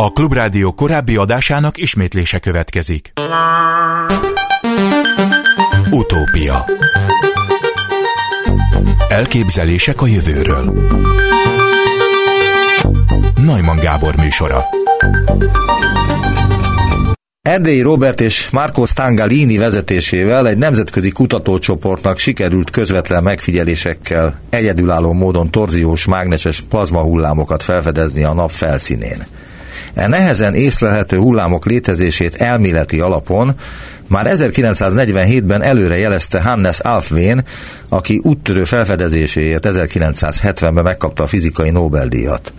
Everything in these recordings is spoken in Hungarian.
A Klubrádió korábbi adásának ismétlése következik. Utópia Elképzelések a jövőről Najman Gábor műsora Erdélyi Robert és Marco Stangalini vezetésével egy nemzetközi kutatócsoportnak sikerült közvetlen megfigyelésekkel egyedülálló módon torziós mágneses plazmahullámokat felfedezni a nap felszínén. E nehezen észlelhető hullámok létezését elméleti alapon már 1947-ben előre jelezte Hannes Alfvén, aki úttörő felfedezéséért 1970-ben megkapta a fizikai Nobel-díjat.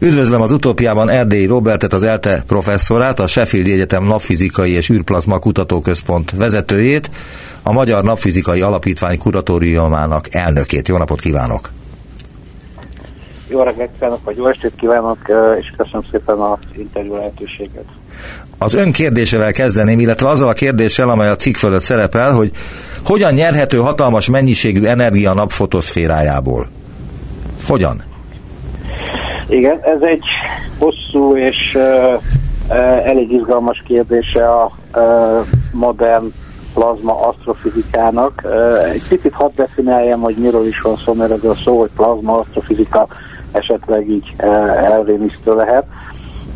Üdvözlöm az utópiában Erdélyi Robertet, az ELTE professzorát, a Sheffield Egyetem Napfizikai és űrplazma kutatóközpont vezetőjét, a Magyar Napfizikai Alapítvány kuratóriumának elnökét. Jó napot kívánok! Jó reggelt kívánok, vagy jó estét kívánok, és köszönöm szépen az interjú lehetőséget. Az ön kérdésevel kezdeném, illetve azzal a kérdéssel, amely a cikk fölött szerepel, hogy hogyan nyerhető hatalmas mennyiségű energia a nap fotoszférájából? Hogyan? Igen, ez egy hosszú és uh, elég izgalmas kérdése a uh, modern plazma asztrofizikának. Egy picit hadd definiáljam, hogy miről is van szó, mert ez a szó, hogy plazma asztrofizika esetleg így uh, elrémisztő lehet.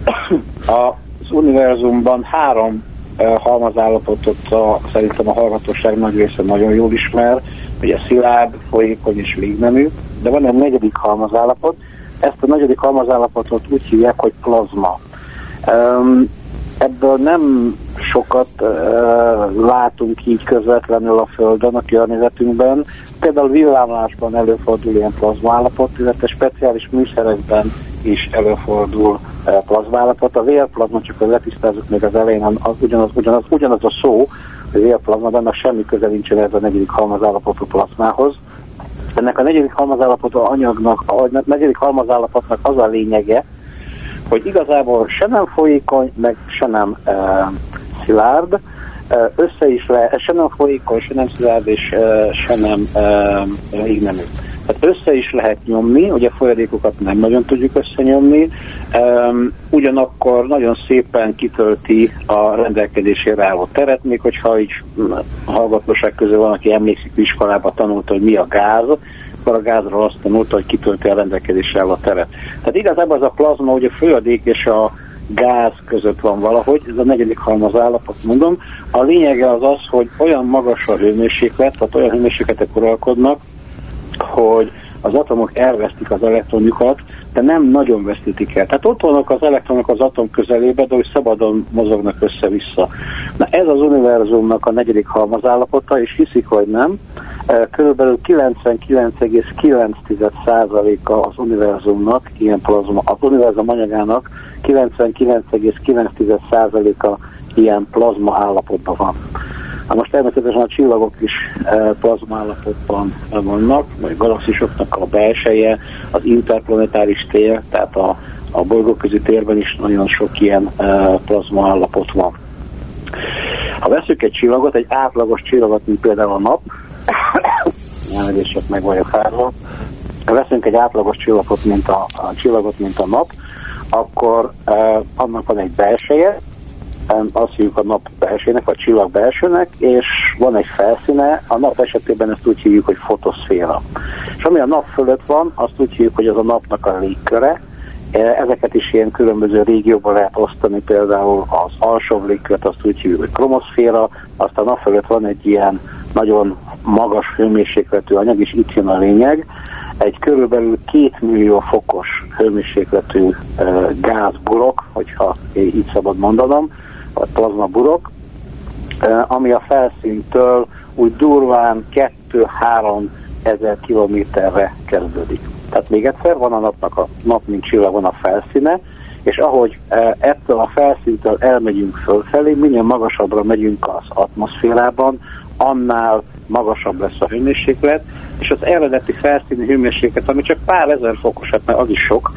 Az univerzumban három uh, halmazállapotot a, szerintem a hallgatóság nagy része nagyon jól ismer, ugye szilárd, folyékony és végnemű, de van egy negyedik halmazállapot, ezt a negyedik halmazállapotot úgy hívják, hogy plazma. Ebből nem sokat uh, látunk így közvetlenül a Földön, a környezetünkben. Például villámlásban előfordul ilyen plazmállapot, illetve speciális műszerekben is előfordul uh, plazmállapot. A vérplazma, csak hogy letisztázzuk még az elején, az, ugyanaz, ugyanaz, ugyanaz a szó, a vérplazma, de annak semmi köze nincsen ez a negyedik halmazállapotú plazmához. Ennek a negyedik halmazállapotú anyagnak, a negyedik halmazállapotnak az a lényege, hogy igazából se nem folyékony, meg se nem e, szilárd, e, össze is le, se nem folyékony, se nem szilárd, és e, se nem e, így nem tehát össze is lehet nyomni, ugye folyadékokat nem nagyon tudjuk összenyomni, um, ugyanakkor nagyon szépen kitölti a rendelkezésére álló teret, még hogyha így a hallgatóság közül van, aki emlékszik iskolába tanulta, hogy mi a gáz, akkor a gázról azt tanulta, hogy kitölti a rendelkezésre álló teret. Tehát igazából az a plazma, hogy a folyadék és a gáz között van valahogy, ez a negyedik halmaz állapot mondom. A lényege az az, hogy olyan magas a hőmérséklet, tehát olyan hőmérsékletek uralkodnak, hogy az atomok elvesztik az elektronjukat, de nem nagyon vesztítik el. Tehát ott vannak az elektronok az atom közelébe, de hogy szabadon mozognak össze-vissza. Na ez az univerzumnak a negyedik halmazállapota, és hiszik, hogy nem, e, körülbelül 99,9%-a az univerzumnak, ilyen plazma, az univerzum anyagának 99,9%-a ilyen plazma állapotban van. Na most természetesen a csillagok is e, plazma állapotban vannak, vagy galaxisoknak a belseje, az interplanetáris tér, tehát a, a bolygóközi térben is nagyon sok ilyen e, plazma állapot van. Ha veszük egy csillagot, egy átlagos csillagot, mint például a nap, elnézést meg vagyok hárva, ha veszünk egy átlagos csillagot, mint a, a csillagot, mint a nap, akkor eh, annak van egy belseje, azt hívjuk a nap belsének, vagy csillag belsőnek, és van egy felszíne, a nap esetében ezt úgy hívjuk, hogy fotoszféra. És ami a nap fölött van, azt úgy hívjuk, hogy az a napnak a légköre, e, Ezeket is ilyen különböző régióban lehet osztani, például az alsóbb légkört azt úgy hívjuk, hogy kromoszféra, aztán nap fölött van egy ilyen nagyon magas hőmérsékletű anyag, és itt jön a lényeg, egy körülbelül két millió fokos hőmérsékletű e, gázburok, hogyha így szabad mondanom, vagy plazmaburok, ami a felszíntől úgy durván 2-3 ezer kilométerre kezdődik. Tehát még egyszer van a napnak a nap, mint csillag, van a felszíne, és ahogy ettől a felszíntől elmegyünk fölfelé, minél magasabbra megyünk az atmoszférában, annál magasabb lesz a hőmérséklet, és az eredeti felszíni hőmérséklet, ami csak pár ezer fokos, hát mert az is sok,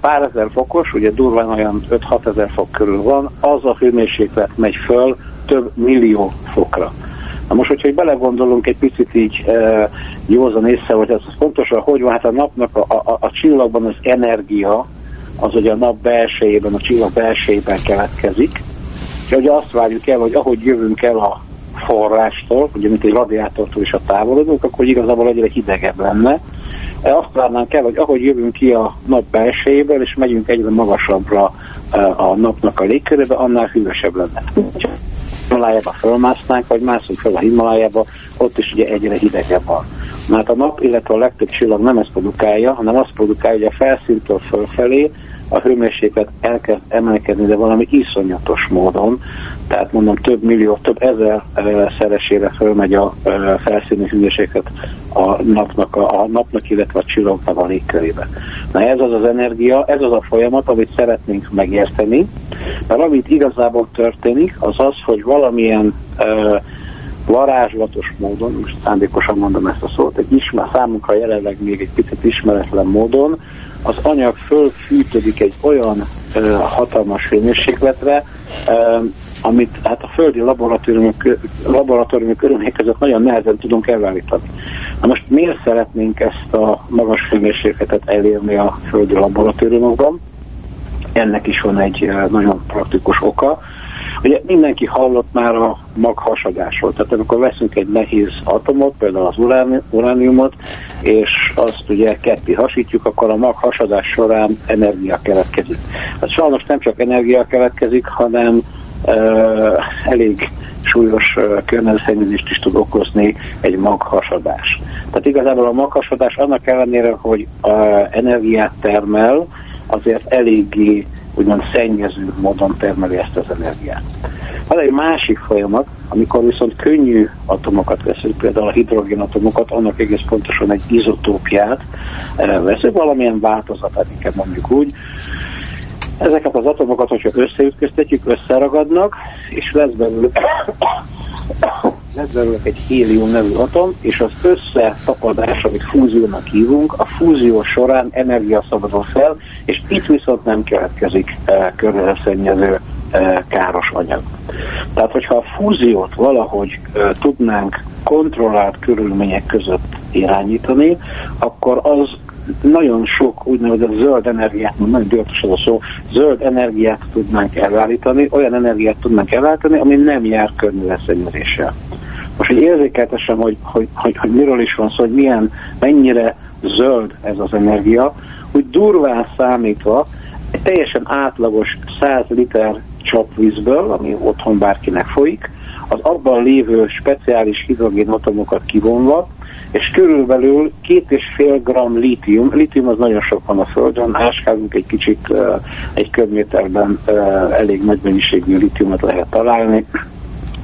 pár ezer fokos, ugye durván olyan 5-6 ezer fok körül van, az a hőmérséklet megy föl több millió fokra. Na most, hogyha belegondolunk egy picit így e, józan észre, hogy ez fontos, hogy van, hát a napnak, a, a, a csillagban az energia, az ugye a nap belsejében, a csillag belsejében keletkezik, és ugye azt várjuk el, hogy ahogy jövünk el a forrástól, ugye mint egy radiátortól is a távolodunk, akkor igazából egyre hidegebb lenne. E, azt várnánk el, hogy ahogy jövünk ki a nap belsejéből, és megyünk egyre magasabbra e, a napnak a légkörébe, annál hűvösebb lenne. Himalájába fölmásznánk, vagy mászunk fel a Himalájába, ott is ugye egyre hidegebb van. Mert a nap, illetve a legtöbb csillag nem ezt produkálja, hanem azt produkálja, hogy a felszíntől fölfelé a hőmérséklet elkezd emelkedni, de valami iszonyatos módon, tehát mondom több millió, több ezer szeresére fölmegy a felszíni hőmérséklet a napnak, a, a napnak, illetve a csillagnak a légkörébe. Na ez az az energia, ez az a folyamat, amit szeretnénk megérteni, mert amit igazából történik, az az, hogy valamilyen varázslatos módon, most szándékosan mondom ezt a szót, egy ismer, számunkra jelenleg még egy picit ismeretlen módon, az anyag fölfűtődik egy olyan ö, hatalmas hőmérsékletre, ö, amit hát a földi laboratóriumok, laboratóriumok körülmények között nagyon nehezen tudunk elvállítani. Na most miért szeretnénk ezt a magas hőmérsékletet elérni a földi laboratóriumokban? Ennek is van egy nagyon praktikus oka. Ugye mindenki hallott már a maghasadásról, tehát amikor veszünk egy nehéz atomot, például az urániumot, és azt ugye ketté hasítjuk, akkor a maghasadás során energia keletkezik. Hát sajnos nem csak energia keletkezik, hanem uh, elég súlyos uh, környezetszennyezést is tud okozni egy maghasadás. Tehát igazából a maghasadás annak ellenére, hogy uh, energiát termel, azért eléggé úgymond szennyező módon termeli ezt az energiát. Van egy másik folyamat, amikor viszont könnyű atomokat veszünk, például a hidrogénatomokat, annak egész pontosan egy izotópiát eh, veszünk, valamilyen változatát, inkább mondjuk úgy. Ezeket az atomokat, hogyha összeütköztetjük, összeragadnak, és lesz belőlük lesz belőle egy hélium nevű atom, és az összetapadás, amit fúziónak hívunk, a fúzió során energia szabadul fel, és itt viszont nem keletkezik e, környezetszennyező e, káros anyag. Tehát, hogyha a fúziót valahogy e, tudnánk kontrollált körülmények között irányítani, akkor az nagyon sok úgynevezett zöld energiát, nagyon az a szó, zöld energiát tudnánk elállítani, olyan energiát tudnánk elállítani, ami nem jár környezetszennyezéssel. Most, hogy érzékeltessem, hogy, hogy, hogy, hogy miről is van szó, hogy milyen, mennyire zöld ez az energia, úgy durván számítva egy teljesen átlagos 100 liter csapvízből, ami otthon bárkinek folyik, az abban lévő speciális hidrogénatomokat kivonva, és körülbelül két és fél gram lítium, lítium az nagyon sok van a Földön, áskázunk egy kicsit, egy köbméterben elég nagy mennyiségű lítiumot lehet találni,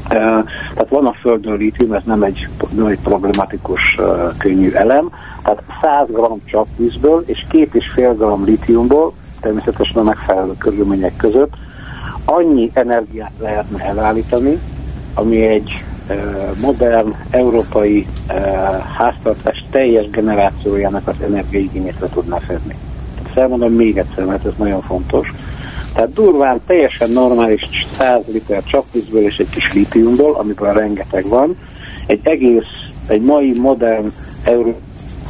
tehát van a Földön lítium, ez nem egy, nem egy problematikus könnyű elem, tehát 100 g csapvízből és 2,5 g lítiumból, természetesen a megfelelő körülmények között, annyi energiát lehetne elállítani, ami egy modern európai háztartás teljes generációjának az energiaigényét le tudná fedni. Tehát elmondom még egyszer, mert ez nagyon fontos. Tehát durván teljesen normális 100 liter csapvízből és egy kis litiumból, amiből rengeteg van, egy egész, egy mai modern euró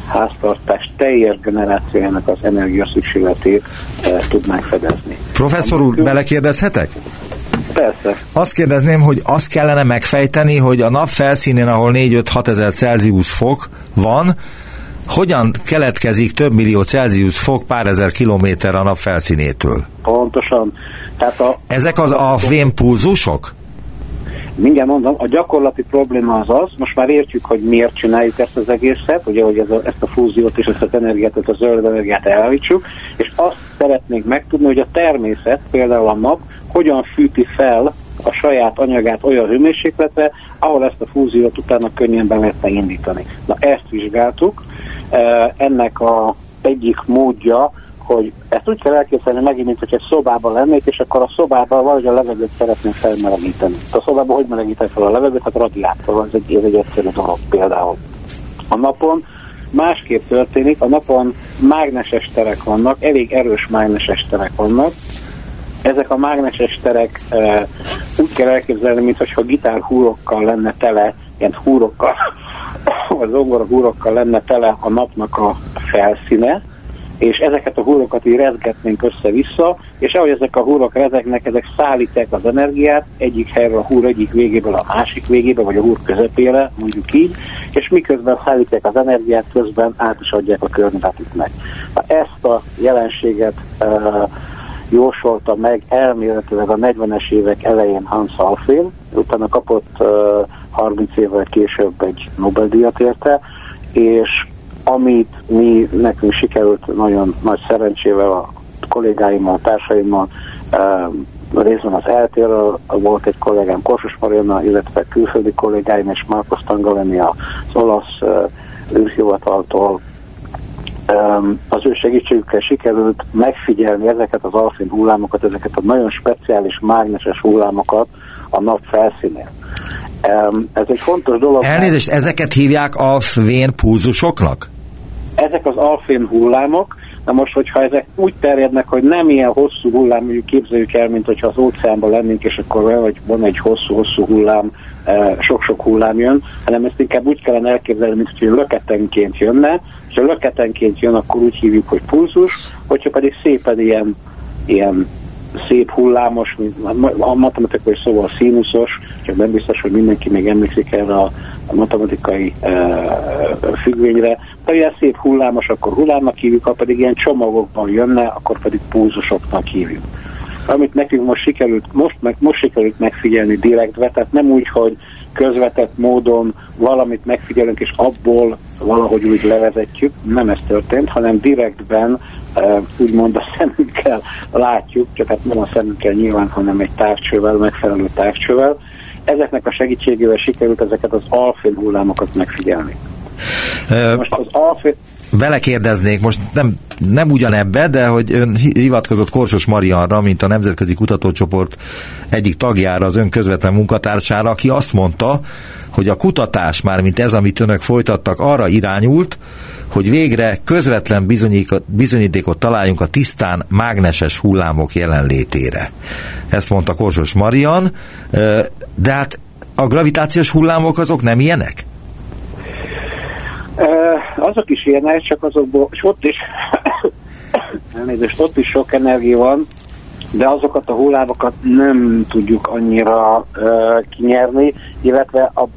háztartás teljes generációjának az energia szükségletét e, tudnánk fedezni. Professzor úr, belekérdezhetek? Persze. Azt kérdezném, hogy azt kellene megfejteni, hogy a nap felszínén, ahol 4-5-6 ezer Celsius fok van, hogyan keletkezik több millió Celsius fok pár ezer kilométer a nap felszínétől? Pontosan. Tehát a, Ezek az a fémpulzusok? Mindjárt mondom, a gyakorlati probléma az az, most már értjük, hogy miért csináljuk ezt az egészet, ugye, hogy ez a, ezt a fúziót és ezt az energiát, ezt a zöld energiát elállítsuk, és azt szeretnénk megtudni, hogy a természet, például a nap, hogyan fűti fel a saját anyagát olyan hőmérsékletre, ahol ezt a fúziót utána könnyen be lehetne indítani. Na ezt vizsgáltuk, ennek a egyik módja, hogy ezt úgy kell elképzelni megint, mint hogy egy szobában lennék, és akkor a szobában valahogy a levegőt szeretném felmelegíteni. A szobában hogy melegíteni fel a levegőt? Hát radiátor, ez egy, ez egy egyszerű dolog például. A napon másképp történik, a napon mágneses terek vannak, elég erős mágneses terek vannak, ezek a mágneses terek e, úgy kell elképzelni, mintha gitár húrokkal lenne tele, ilyen húrokkal, vagy zongora húrokkal lenne tele a napnak a felszíne, és ezeket a hullakat így rezgetnénk össze-vissza, és ahogy ezek a hullak rezegnek, ezek szállítják az energiát egyik helyről a húr egyik végéből a másik végébe, vagy a húr közepére, mondjuk így, és miközben szállítják az energiát, közben át is adják a környezetüknek. Ezt a jelenséget uh, jósolta meg elméletileg a 40-es évek elején Hans Alfén, utána kapott uh, 30 évvel később egy Nobel-díjat érte, és amit mi nekünk sikerült nagyon nagy szerencsével a kollégáimmal, a társaimmal, részben az eltérről volt egy kollégám Korsos Mariana, illetve külföldi kollégáim és Marcos Tangaleni az olasz űrhivataltól az ő segítségükkel sikerült megfigyelni ezeket az alfén hullámokat, ezeket a nagyon speciális mágneses hullámokat a nap felszínén. Ez egy fontos dolog. Elnézést, ezeket hívják alfvén pulzusoknak? Ezek az alfén hullámok, Na most, hogyha ezek úgy terjednek, hogy nem ilyen hosszú hullám, mondjuk képzeljük el, mint hogyha az óceánban lennénk, és akkor vagy van egy hosszú-hosszú hullám, sok-sok hullám jön, hanem ezt inkább úgy kellene elképzelni, mint hogy löketenként jönne, és ha löketenként jön, akkor úgy hívjuk, hogy pulzus, hogyha pedig szépen ilyen, ilyen szép hullámos, a matematikai szóval színuszos, csak nem biztos, hogy mindenki még emlékszik erre a, matematikai e, függvényre. Ha ilyen szép hullámos, akkor hullámnak hívjuk, ha pedig ilyen csomagokban jönne, akkor pedig pulzusoknak hívjuk. Amit nekünk most sikerült, most, meg, most sikerült megfigyelni direktve, tehát nem úgy, hogy közvetett módon valamit megfigyelünk, és abból valahogy úgy levezetjük, nem ez történt, hanem direktben úgymond a szemünkkel látjuk, csak hát nem a szemünkkel nyilván, hanem egy távcsővel, megfelelő távcsővel. Ezeknek a segítségével sikerült ezeket az alfén hullámokat megfigyelni. Most az alfén, vele kérdeznék, most nem, nem ugyanebbe, de hogy ön hivatkozott Korsos Marianra, mint a Nemzetközi Kutatócsoport egyik tagjára, az ön közvetlen munkatársára, aki azt mondta, hogy a kutatás már, mint ez, amit önök folytattak, arra irányult, hogy végre közvetlen bizonyítékot találjunk a tisztán mágneses hullámok jelenlétére. Ezt mondta Korsos Marian, de hát a gravitációs hullámok azok nem ilyenek? azok is ilyenek, csak azokból, és ott is, elnézést, ott is sok energia van, de azokat a hullámokat nem tudjuk annyira uh, kinyerni, illetve a,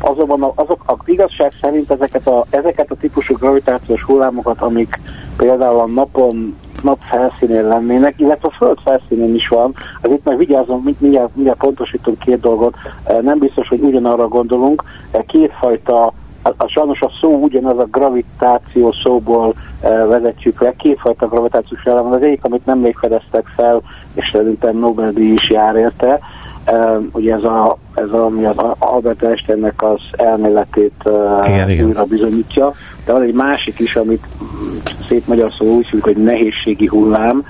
azokban azok, a igazság szerint ezeket a, ezeket a típusú gravitációs hullámokat, amik például a napon nap felszínén lennének, illetve a föld felszínén is van. Az itt meg vigyázom, mindjárt, mindjárt pontosítunk két dolgot. Nem biztos, hogy ugyanarra gondolunk. Kétfajta a, a, sajnos a szó ugyanaz a gravitáció szóból e, vezetjük le. Kétfajta gravitációs elem van. Az egyik, amit nem még fedeztek fel, és szerintem Nobel-díj is jár érte. Ugye ez, a, ez a, ami az Albert Einsteinnek az elméletét e, igen, igen. újra bizonyítja. De van egy másik is, amit szép magyar szó úgy hívjuk, hogy nehézségi hullám.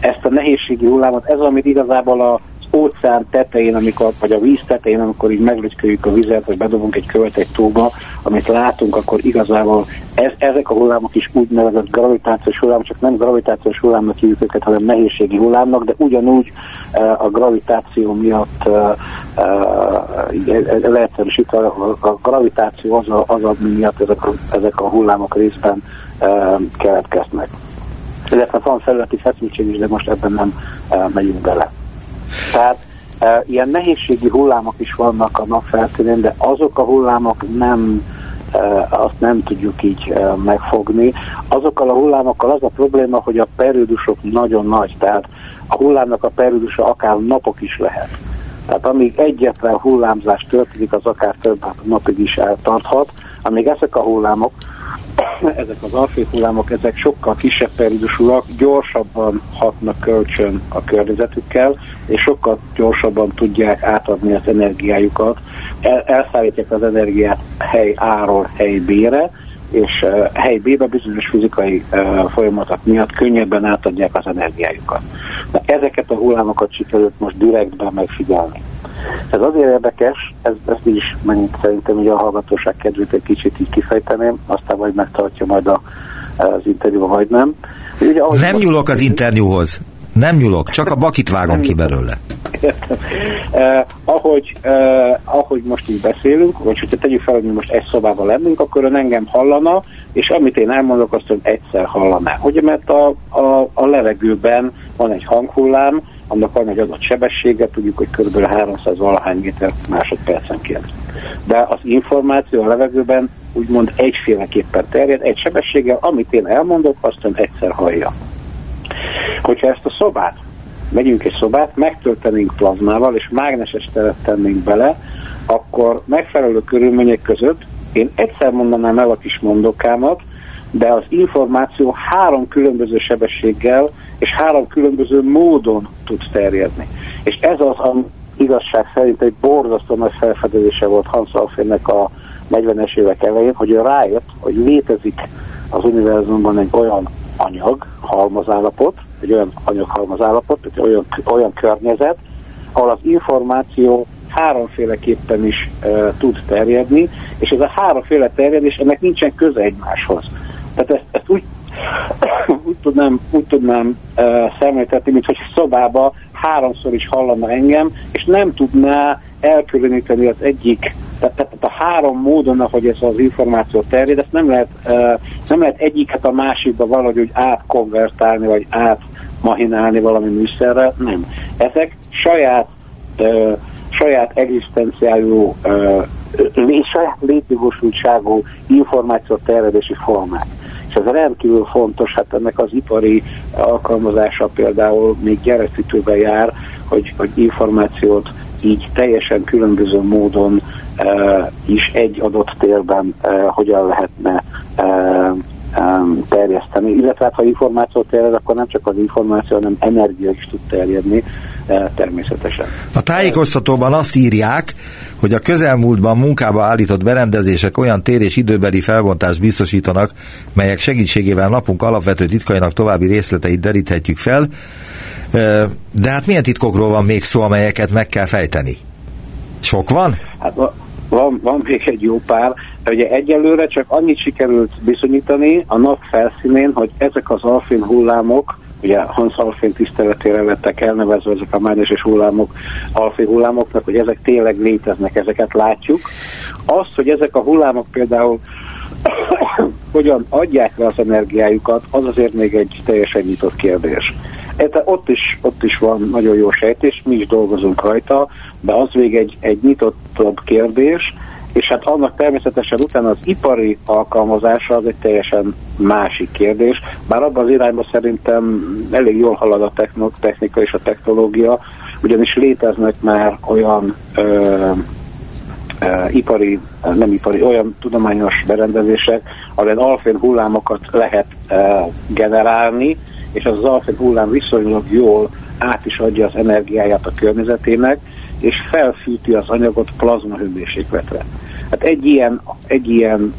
Ezt a nehézségi hullámot, ez amit igazából a óceán tetején, amikor, vagy a víz tetején, amikor így meglötyköljük a vizet, vagy bedobunk egy követ egy tóba, amit látunk, akkor igazából ez, ezek a hullámok is úgynevezett gravitációs hullámok, csak nem gravitációs hullámnak hívjuk őket, hanem nehézségi hullámok, de ugyanúgy uh, a gravitáció miatt uh, uh, leegyszerűsítve a, gravitáció az, a, az ami miatt ezek a, ezek a hullámok részben keletkeznek. Illetve van felületi feszültség is, de most ebben nem megyünk bele. Tehát e, ilyen nehézségi hullámok is vannak a nap felszínén, de azok a hullámok nem e, azt nem tudjuk így e, megfogni. Azokkal a hullámokkal az a probléma, hogy a periódusok nagyon nagy, tehát a hullámnak a periódusa akár napok is lehet. Tehát amíg egyetlen hullámzás történik, az akár több napig is eltarthat, amíg ezek a hullámok ezek az alfék hullámok, ezek sokkal kisebb periódusúak, gyorsabban hatnak kölcsön a környezetükkel, és sokkal gyorsabban tudják átadni az energiájukat. El, elszállítják az energiát hely A-ról hely B-re, és uh, hely B-be bizonyos fizikai uh, folyamatok miatt könnyebben átadják az energiájukat. Na, ezeket a hullámokat sikerült most direktben megfigyelni. Ez azért érdekes, ez, ezt is megint szerintem hogy a hallgatóság kedvét egy kicsit így kifejteném, aztán majd megtartja majd a, az interjúba, vagy nem. Ugye, nem nyúlok az interjúhoz. Nem nyúlok, csak a bakit vágom ki belőle. eh, ahogy, eh, ahogy most így beszélünk, vagy hogyha tegyük fel, hogy most egy szobában lennünk, akkor ön engem hallana, és amit én elmondok, azt ön egyszer hallaná. Ugye, mert a, a, a levegőben van egy hanghullám, annak van egy adott sebessége, tudjuk, hogy kb. 300 valahány méter másodpercenként. De az információ a levegőben úgymond egyféleképpen terjed, egy sebességgel, amit én elmondok, azt ön egyszer hallja. Hogyha ezt a szobát, megyünk egy szobát, megtöltenénk plazmával, és mágneses teret tennénk bele, akkor megfelelő körülmények között én egyszer mondanám el a kis mondokámat, de az információ három különböző sebességgel és három különböző módon tud terjedni. És ez az, a igazság szerint egy borzasztó nagy felfedezése volt Hans Alfénnek a 40-es évek elején, hogy ő rájött, hogy létezik az univerzumban egy olyan anyag, halmazállapot, egy olyan anyaghalmazállapot, egy olyan, olyan környezet, ahol az információ háromféleképpen is e, tud terjedni, és ez a háromféle terjedés, ennek nincsen köze egymáshoz. Tehát ezt, ezt úgy, úgy tudnám, úgy tudnám e, szemléltetni, mint hogy szobába háromszor is hallana engem, és nem tudná elkülöníteni az egyik tehát, tehát a három módon, ahogy ez az információ terjed, ezt nem lehet, uh, nem lehet egyiket a másikba valahogy úgy átkonvertálni, vagy átmahinálni valami műszerrel, nem. Ezek saját uh, saját egzisztenciájú, uh, saját létjogosultságú információ terjedési formák. És ez rendkívül fontos, hát ennek az ipari alkalmazása például még gyerekfűtőben jár, hogy, hogy információt így teljesen különböző módon uh, is egy adott térben uh, hogyan lehetne uh, um, terjeszteni, illetve hát, ha információ terjed, akkor nem csak az információ, hanem energia is tud terjedni uh, természetesen. A tájékoztatóban azt írják, hogy a közelmúltban munkába állított berendezések olyan tér és időbeli felbontást biztosítanak, melyek segítségével napunk alapvető titkainak további részleteit deríthetjük fel, de hát milyen titkokról van még szó, amelyeket meg kell fejteni? Sok van? Hát van, van még egy jó pár. Ugye egyelőre csak annyit sikerült bizonyítani a nap felszínén, hogy ezek az alfén hullámok, ugye Hans Alfén tiszteletére lettek elnevezve ezek a mágneses hullámok, alfén hullámoknak, hogy ezek tényleg léteznek, ezeket látjuk. Az, hogy ezek a hullámok például hogyan adják le az energiájukat, az azért még egy teljesen nyitott kérdés. Érte, ott is, ott is van nagyon jó sejtés, mi is dolgozunk rajta, de az még egy, egy nyitottabb kérdés, és hát annak természetesen utána az ipari alkalmazása az egy teljesen másik kérdés, bár abban az irányban szerintem elég jól halad a technika és a technológia, ugyanis léteznek már olyan ö, ipari, nem ipari, olyan tudományos berendezések, ahol alfén hullámokat lehet ö, generálni, és az, az alfén hullám viszonylag jól át is adja az energiáját a környezetének, és felfűti az anyagot plazma hőmérsékletre. Hát egy ilyen, egy ilyen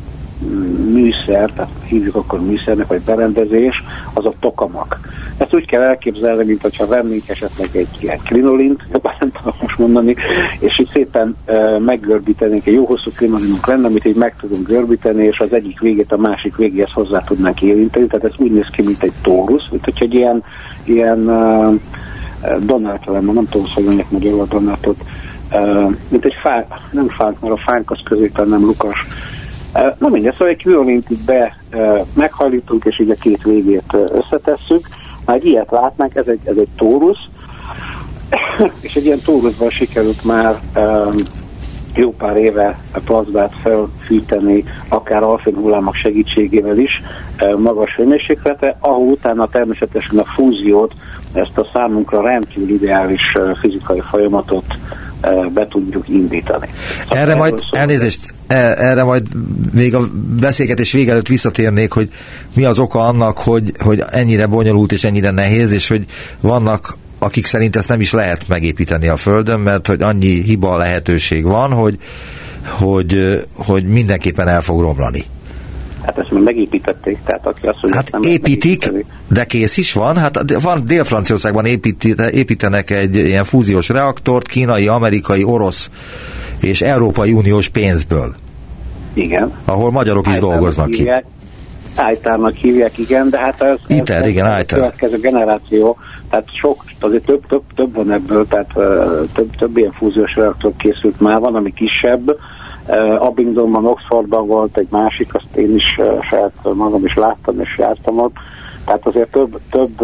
műszer, tehát hívjuk akkor műszernek, vagy berendezés, az a tokamak. Ezt úgy kell elképzelni, mint hogyha vennénk esetleg egy ilyen krinolint, nem tudom most mondani, és így szépen uh, meggörbítenénk, egy jó hosszú krinolinunk lenne, amit így meg tudunk görbíteni, és az egyik végét a másik végéhez hozzá tudnánk érinteni, tehát ez úgy néz ki, mint egy tórusz, mint hogy egy ilyen, ilyen uh, donát lenne, nem tudom, hogy mondják magyarul a donátot, mint egy fá, nem fánk, mert a fánk az középen nem lukas, Na mindegy, szóval egy itt be meghajlítunk, és így a két végét összetesszük. Már egy ilyet látnánk, ez egy, ez egy tórusz, és egy ilyen tóruszban sikerült már jó pár éve a plazmát felfűteni, akár alfén hullámok segítségével is magas hőmérséklete, ahol utána természetesen a fúziót, ezt a számunkra rendkívül ideális fizikai folyamatot be tudjuk indítani. Szóval erre majd, szó, elnézést, e, erre majd még a beszélgetés vége előtt visszatérnék, hogy mi az oka annak, hogy, hogy ennyire bonyolult és ennyire nehéz, és hogy vannak akik szerint ezt nem is lehet megépíteni a Földön, mert hogy annyi hiba lehetőség van, hogy, hogy, hogy mindenképpen el fog romlani. Hát ezt már megépítették, tehát aki azt mondja, Hát nem építik, de kész is van. Hát van Dél-Franciaországban építenek egy ilyen fúziós reaktort, kínai, amerikai, orosz és Európai Uniós pénzből. Igen. Ahol magyarok is dolgoznak ki. ITER-nak hívják, igen, de hát ez, ITER, ez, igen, ez a következő generáció, tehát sok, azért több, több, több van ebből, tehát több, több ilyen fúziós reaktor készült már, van, ami kisebb, Abingdonban, Oxfordban volt egy másik, azt én is saját magam is láttam és jártam ott, tehát azért több, több,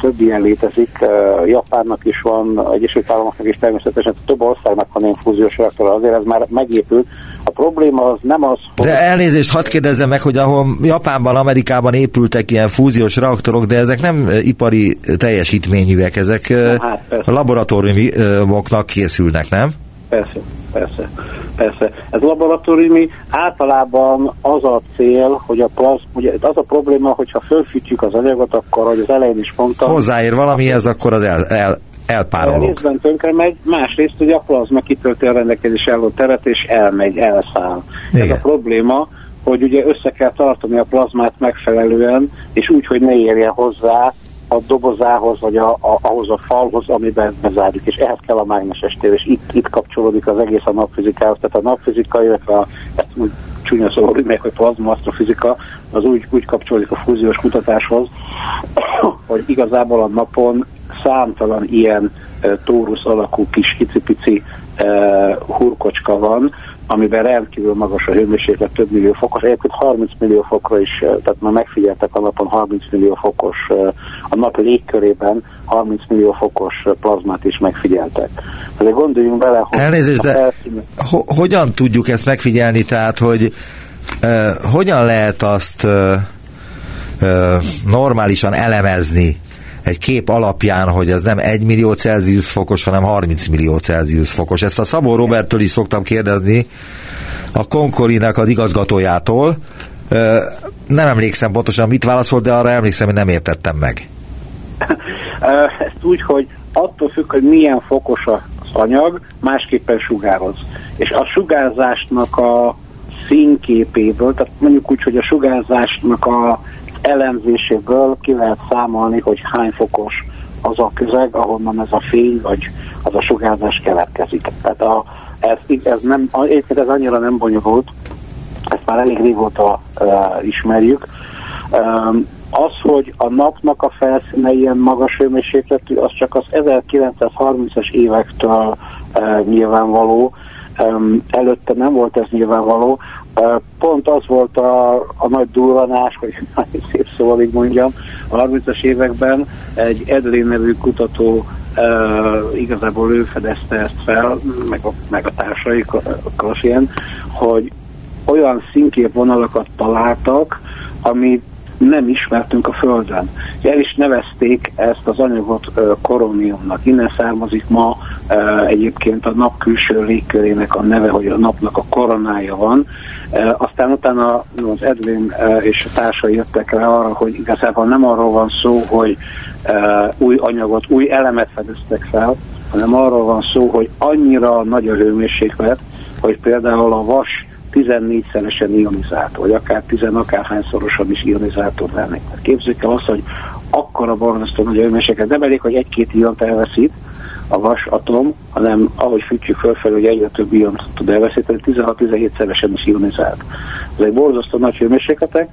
több ilyen létezik, Japánnak is van, Egyesült Államoknak is természetesen, több országnak van ilyen fúziós reaktor, azért ez már megépült. A probléma az nem az, hogy... De elnézést, hadd kérdezzem meg, hogy ahol Japánban, Amerikában épültek ilyen fúziós reaktorok, de ezek nem ipari teljesítményűek, ezek hát, laboratóriumoknak készülnek, nem? Persze, persze, persze. Ez laboratóriumi általában az a cél, hogy a plaz, ugye az a probléma, hogyha fölfűtjük az anyagot, akkor, hogy az elején is mondtam... Hozzáér valamihez, akkor az el, el, elpárolog. Részben tönkre megy, másrészt ugye a plazma kitölti a rendelkezés álló teret, és elmegy, elszáll. Igen. Ez a probléma, hogy ugye össze kell tartani a plazmát megfelelően, és úgy, hogy ne érjen hozzá a dobozához, vagy a, a, ahhoz a falhoz, amiben bezárjuk, és ehhez kell a mágneses tér, és itt, itt kapcsolódik az egész a napfizikához, tehát a napfizika, illetve a, ezt úgy csúnya szó, meg, hogy plazma asztrofizika, az úgy, úgy kapcsolódik a fúziós kutatáshoz, hogy igazából a napon számtalan ilyen e, tórusz alakú kis icipici e, hurkocska van, amiben rendkívül magas a hőmérséklet, több millió fokos, egyébként 30 millió fokra is, tehát már megfigyeltek a napon 30 millió fokos, a nap légkörében 30 millió fokos plazmát is megfigyeltek. De gondoljunk bele, hogy... Elnézést, de felszín... ho- hogyan tudjuk ezt megfigyelni, tehát, hogy uh, hogyan lehet azt uh, uh, normálisan elemezni, egy kép alapján, hogy ez nem 1 millió Celsius fokos, hanem 30 millió Celsius fokos. Ezt a Szabó Roberttől is szoktam kérdezni, a Konkorinak az igazgatójától. Nem emlékszem pontosan, mit válaszolt, de arra emlékszem, hogy nem értettem meg. Ezt úgy, hogy attól függ, hogy milyen fokos az anyag, másképpen sugároz. És a sugárzásnak a színképéből, tehát mondjuk úgy, hogy a sugárzásnak a elemzéséből ki lehet számolni, hogy hány fokos az a közeg, ahonnan ez a fény vagy az a sugárzás keletkezik. Tehát a, ez, ez, nem, ez annyira nem bonyolult, ezt már elég régóta uh, ismerjük. Um, az, hogy a napnak a felszíne ilyen magas hőmérsékletű, az csak az 1930-as évektől uh, nyilvánvaló, előtte nem volt ez nyilvánvaló. Uh, pont az volt a, a nagy durranás, hogy szép szóval így mondjam, a 30-as években egy Edlin nevű kutató uh, igazából ő fedezte ezt fel, meg a, meg a társai Kassien, hogy olyan színképvonalakat találtak, amit nem ismertünk a Földön. El is nevezték ezt az anyagot koromiumnak. Innen származik ma egyébként a nap külső légkörének a neve, hogy a napnak a koronája van. Aztán utána az Edwin és a társai jöttek rá arra, hogy igazából nem arról van szó, hogy új anyagot, új elemet fedeztek fel, hanem arról van szó, hogy annyira nagy a hőmérséklet, hogy például a vas 14-szeresen ionizált, vagy akár 10 akárhányszorosan is ionizált tud lenni. Képzeljük el azt, hogy akkora borzasztó nagy hőmérséklet, nem elég, hogy egy-két iont elveszít a vas atom, hanem ahogy fűtjük fölfelé, hogy egyre több iont tud elveszíteni, 16-17-szeresen is ionizált. Ez egy borzasztó nagy hőmérsékletek.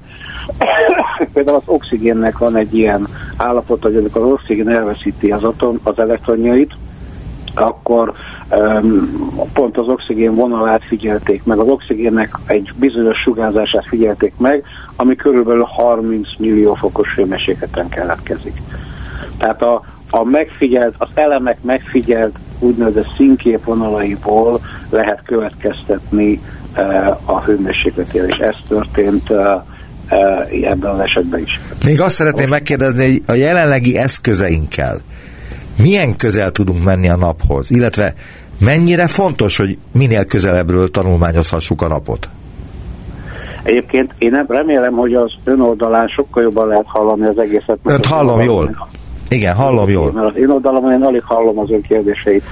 Például az oxigénnek van egy ilyen állapot, hogy amikor az oxigén elveszíti az atom, az elektronjait, akkor pont az oxigén vonalát figyelték meg, az oxigénnek egy bizonyos sugárzását figyelték meg, ami körülbelül 30 millió fokos hőmérsékleten keletkezik. Tehát a, a megfigyelt, az elemek megfigyelt úgynevezett színkép vonalaiból lehet következtetni uh, a hőmérsékletére, és ez történt uh, uh, ebben az esetben is. Még azt szeretném megkérdezni, hogy a jelenlegi eszközeinkkel milyen közel tudunk menni a naphoz, illetve mennyire fontos, hogy minél közelebbről tanulmányozhassuk a napot? Egyébként én remélem, hogy az ön oldalán sokkal jobban lehet hallani az egészet. Önt hallom jól. Igen, hallom jól. Mert az én oldalamon én alig hallom az ön kérdéseit.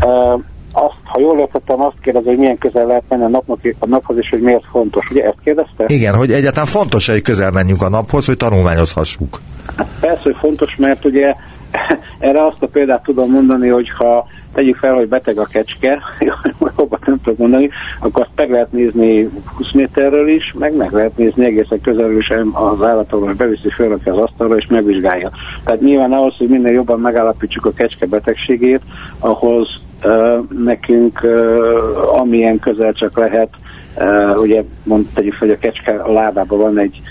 Uh, azt, ha jól értettem, azt kérdezi, hogy milyen közel lehet menni a, napnak, a naphoz, és hogy miért fontos. Ugye ezt kérdezte? Igen, hogy egyáltalán fontos, hogy közel menjünk a naphoz, hogy tanulmányozhassuk. Hát persze, hogy fontos, mert ugye erre azt a példát tudom mondani, hogy ha tegyük fel, hogy beteg a kecske, jobban nem tudok mondani, akkor azt meg lehet nézni 20 méterről is, meg meg lehet nézni egészen közelről is az állatorvos beviszi fölrakja az asztalra és megvizsgálja. Tehát nyilván ahhoz, hogy minél jobban megállapítsuk a kecske betegségét, ahhoz uh, nekünk uh, amilyen közel csak lehet, uh, ugye mondjuk, hogy a kecske a lábában van egy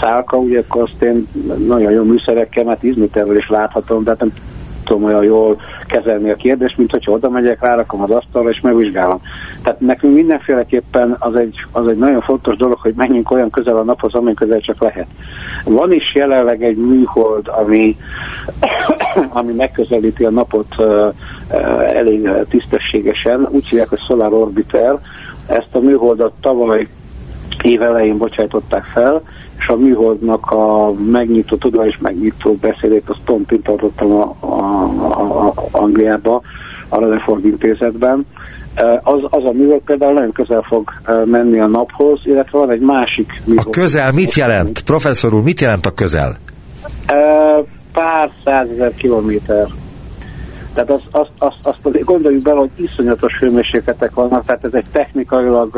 szálka, ugye akkor azt én nagyon jó műszerekkel, mert 10 méterről is láthatom, de hát nem tudom olyan jól kezelni a kérdést, mint hogyha oda megyek, rárakom az asztalra és megvizsgálom. Tehát nekünk mindenféleképpen az egy, az egy nagyon fontos dolog, hogy menjünk olyan közel a naphoz, amilyen közel csak lehet. Van is jelenleg egy műhold, ami, ami megközelíti a napot elég tisztességesen, úgy hívják, hogy Solar Orbiter. Ezt a műholdat tavaly évelején bocsájtották fel, és a műholdnak a megnyitó, tudományos megnyitó beszédét, azt pont tartottam a, a, a, a Angliába, a Rutherford intézetben. Az, az a műhold például nagyon közel fog menni a naphoz, illetve van egy másik műhold. A közel mit jelent? Professzor úr, mit jelent a közel? Pár százezer kilométer. Tehát azt, azt, azt, azt azért gondoljuk bele, hogy iszonyatos hőmérsékletek vannak, tehát ez egy technikailag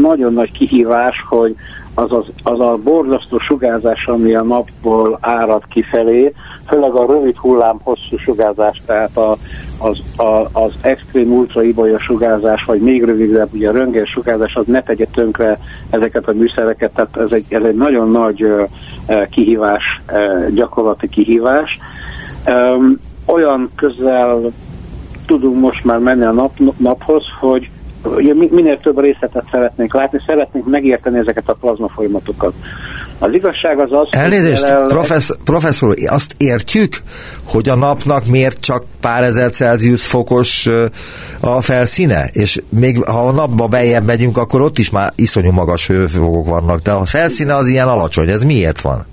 nagyon nagy kihívás, hogy az, az, az a borzasztó sugárzás, ami a napból árad kifelé, főleg a rövid hullám hosszú sugárzás, tehát a, az, a, az extrém ultraibolya sugárzás, vagy még rövidebb, ugye a röntgen sugárzás, az ne tegye tönkre ezeket a műszereket, tehát ez egy, ez egy nagyon nagy uh, kihívás, uh, gyakorlati kihívás. Um, olyan közel tudunk most már menni a nap, naphoz, hogy minél több részletet szeretnénk látni, szeretnénk megérteni ezeket a plazma folyamatokat. Az igazság az az, Elnézést, hogy professz, professzor, azt értjük, hogy a napnak miért csak pár ezer Celsius fokos a felszíne, és még ha a napba bejebb megyünk, akkor ott is már iszonyú magas hőfokok vannak, de a felszíne az ilyen alacsony, ez miért van?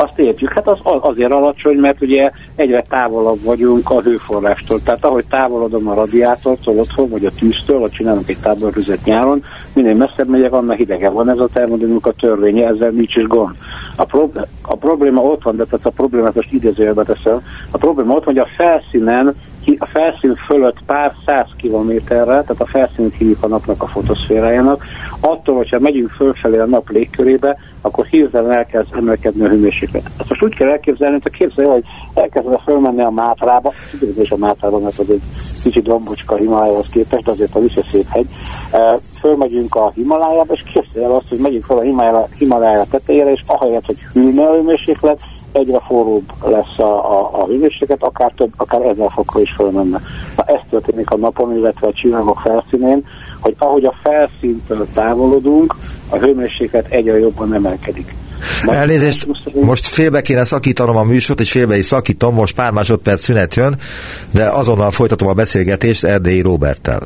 Azt értjük, hát az azért alacsony, mert ugye egyre távolabb vagyunk a hőforrástól. Tehát ahogy távolodom a radiátortól otthon, vagy a tűztől, vagy csinálunk egy táborrüzet nyáron, minél messzebb megyek, annál hidegebb van. Ez a termodinamika törvénye, ezzel nincs is gond. A, prob- a probléma ott van, de tehát a problémát most idézőjelbe teszem, a probléma ott van, hogy a felszínen a felszín fölött pár száz kilométerre, tehát a felszínét hívjuk a napnak a fotoszférájának, attól, hogyha megyünk fölfelé a nap légkörébe, akkor hirtelen elkezd emelkedni a hőmérséklet. Ezt most úgy kell elképzelni, hogy képzelje, hogy elkezdve fölmenni a Mátrába, és a Mátrába, mert az egy kicsit dombocska Himalájához képest, de azért a vissza szép hegy. Fölmegyünk a Himalájába, és képzelje el azt, hogy megyünk fel a Himalája tetejére, és ahelyett, hogy hűlne a hőmérséklet, egyre forróbb lesz a, a, a hőmérséklet, akár több, akár ezer fokra is fölmenne. Na ez történik a napon, illetve a csillagok felszínén, hogy ahogy a felszíntől távolodunk, a hőmérséklet egyre jobban emelkedik. Most Elnézést, most félbe kéne szakítanom a műsort, és félbe is szakítom, most pár másodperc szünet jön, de azonnal folytatom a beszélgetést Erdélyi Roberttel.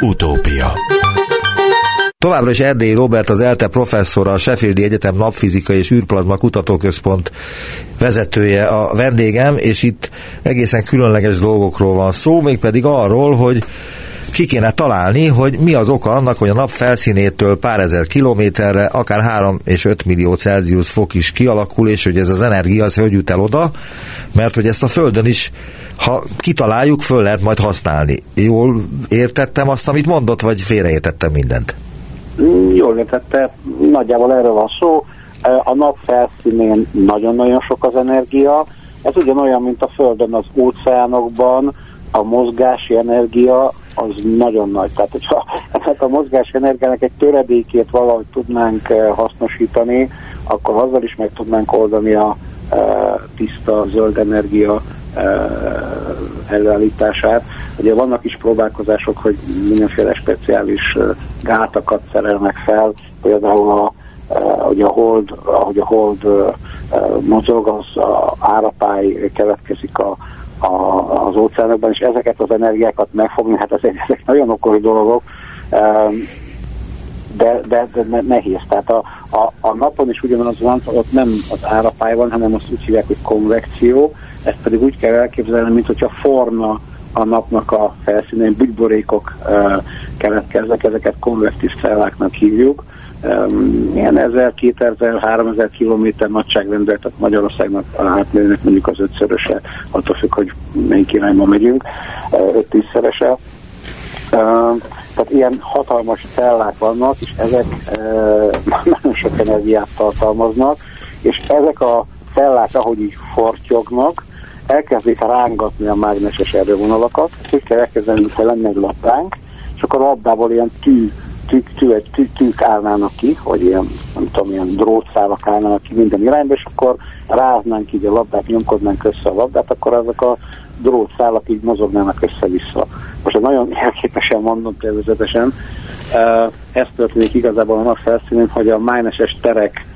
Utópia Továbbra is Erdély Robert, az ELTE professzora, a Sheffieldi Egyetem Napfizika és űrplazma kutatóközpont vezetője a vendégem, és itt egészen különleges dolgokról van szó, mégpedig arról, hogy ki kéne találni, hogy mi az oka annak, hogy a nap felszínétől pár ezer kilométerre, akár 3 és 5 millió Celsius fok is kialakul, és hogy ez az energia az hogy jut el oda, mert hogy ezt a Földön is, ha kitaláljuk, föl lehet majd használni. Jól értettem azt, amit mondott, vagy félreértettem mindent? Jól értette, nagyjából erről van szó. A nap felszínén nagyon-nagyon sok az energia. Ez ugyanolyan, mint a Földön az óceánokban, a mozgási energia az nagyon nagy. Tehát, hogyha hát a mozgási energiának egy töredékét valahogy tudnánk hasznosítani, akkor azzal is meg tudnánk oldani a tiszta zöld energia előállítását. Ugye vannak is próbálkozások, hogy mindenféle speciális gátakat szerelnek fel, például a, hogy a hold, ahogy a hold mozog, az a árapály keletkezik a, a, az óceánokban, és ezeket az energiákat megfogni, hát ezek, ezek nagyon okos dolgok, de, de, de nehéz. Tehát a, a, a napon is ugyanaz van, ott nem az árapály van, hanem azt úgy hívják, hogy konvekció, ezt pedig úgy kell elképzelni, mint hogyha forna a napnak a felszínén bügyborékok uh, keletkeznek, ezeket konvektív celláknak hívjuk. Ilyen 1000, 2000, 3000 kilométer nagyságrendel, tehát Magyarországnak a átmérőnek mondjuk az ötszöröse, attól függ, hogy melyik irányba megyünk. 5-10-szerese. Tehát ilyen hatalmas cellák vannak, és ezek nagyon sok energiát tartalmaznak, és ezek a cellák, ahogy így fortyognak, elkezdik rángatni a mágneses erővonalakat, úgy kell elkezdeni, mintha lenne egy labdánk, és akkor a labdából ilyen tű, tű, tű, tű, tűk állnának ki, vagy ilyen, nem tudom, ilyen drótszálak állnának ki minden irányba, és akkor ráznánk így a labdát, nyomkodnánk össze a labdát, akkor ezek a drótszálak így mozognának össze-vissza. Most ez nagyon jelképesen mondom természetesen. Ez történik igazából a nap felszínén, hogy a mágneses terek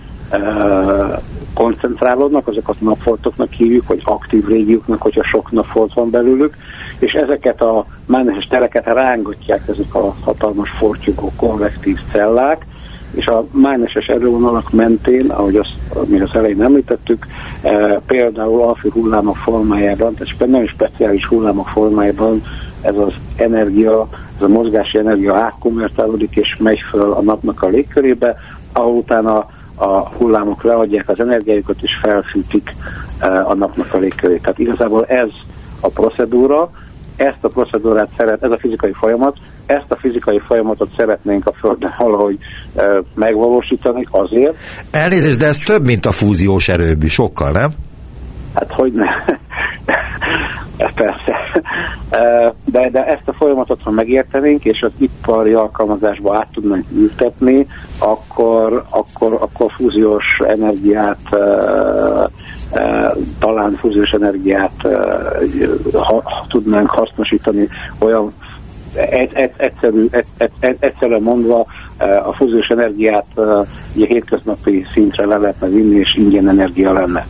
koncentrálódnak, azokat napfoltoknak hívjuk, vagy aktív régióknak, hogyha sok napfolt van belőlük, és ezeket a mágneses tereket rángatják ezek a hatalmas fortyogó konvektív cellák, és a mágneses erővonalak mentén, ahogy azt mi az elején említettük, e, például alfű hullámok formájában, tehát nagyon speciális hullámok formájában ez az energia, ez a mozgási energia átkonvertálódik és megy föl a napnak a légkörébe, ahol utána a hullámok leadják az energiájukat és felfűtik e, a napnak a légkörét. Tehát igazából ez a procedúra, ezt a procedúrát szeret, ez a fizikai folyamat, ezt a fizikai folyamatot szeretnénk a Földön valahogy e, megvalósítani azért. Elnézést, de ez több, mint a fúziós erőbű, sokkal, nem? Hát hogy ne. Persze. De, de ezt a folyamatot, ha megértenénk, és az ipari alkalmazásba át tudnánk ültetni, akkor, akkor, akkor fúziós energiát talán fúziós energiát ha, tudnánk hasznosítani olyan egyszerű, egyszerűen mondva a fúziós energiát ugye hétköznapi szintre le lehetne vinni, és ingyen energia lenne.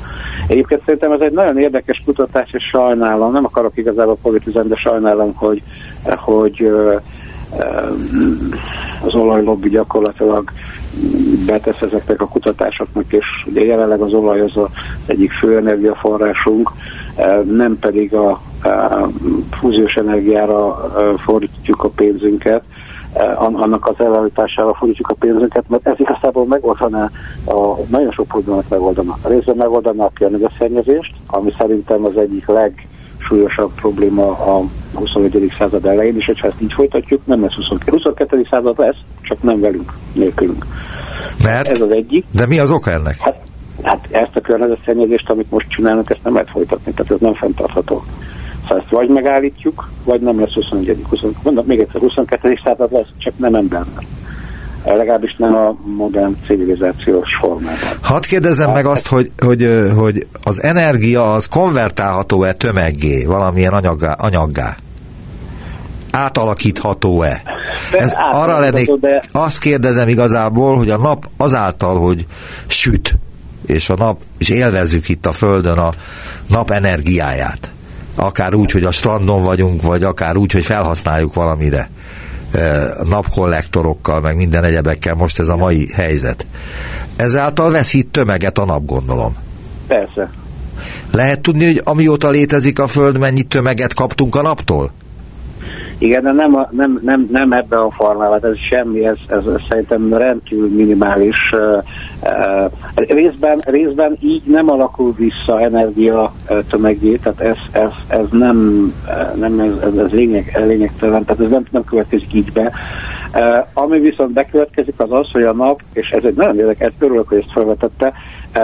Egyébként szerintem ez egy nagyon érdekes kutatás, és sajnálom, nem akarok igazából politizálni, de sajnálom, hogy, hogy az olajlobbi gyakorlatilag betesz ezeknek a kutatásoknak, és ugye jelenleg az olaj az az egyik fő energiaforrásunk, nem pedig a, a fúziós energiára fordítjuk a pénzünket, annak az előállítására fordítjuk a pénzünket, mert ez igazából megoldaná, a, nagyon sok problémát megoldana. A részben megoldaná a környezetszennyezést, ami szerintem az egyik legsúlyosabb probléma a 21. század elején, és hogyha ezt így folytatjuk, nem lesz 22. 22. század lesz, csak nem velünk, nélkülünk. Mert? Ez az egyik. De mi az oka ennek? Hát, hát ezt a környezetszennyezést, amit most csinálunk, ezt nem lehet folytatni, tehát ez nem fenntartható. Szóval ezt vagy megállítjuk, vagy nem lesz 21. 20, mondom, még egyszer 22. század lesz, csak nem emberben. Legalábbis nem a modern civilizációs formában. Hadd kérdezem meg azt, hogy, hogy, hogy az energia az konvertálható-e tömeggé, valamilyen anyaggá? anyaggá? Átalakítható-e? Ez arra lennék, de... azt kérdezem igazából, hogy a nap azáltal, hogy süt, és a nap, és élvezzük itt a Földön a nap energiáját, akár úgy, hogy a strandon vagyunk, vagy akár úgy, hogy felhasználjuk valamire napkollektorokkal, meg minden egyebekkel, most ez a mai helyzet. Ezáltal veszít tömeget a nap, gondolom. Persze. Lehet tudni, hogy amióta létezik a Föld, mennyi tömeget kaptunk a naptól? Igen, de nem, nem, nem, nem ebben a formában, ez semmi, ez, ez, szerintem rendkívül minimális. Részben, részben így nem alakul vissza energia uh, tömegé, tehát ez, ez, ez nem, nem ez, ez, lényeg, lényegtelen, tehát ez nem, nem következik így be. Ami viszont bekövetkezik az az, hogy a nap, és ez egy nagyon érdekes, örülök, hogy ezt felvetette,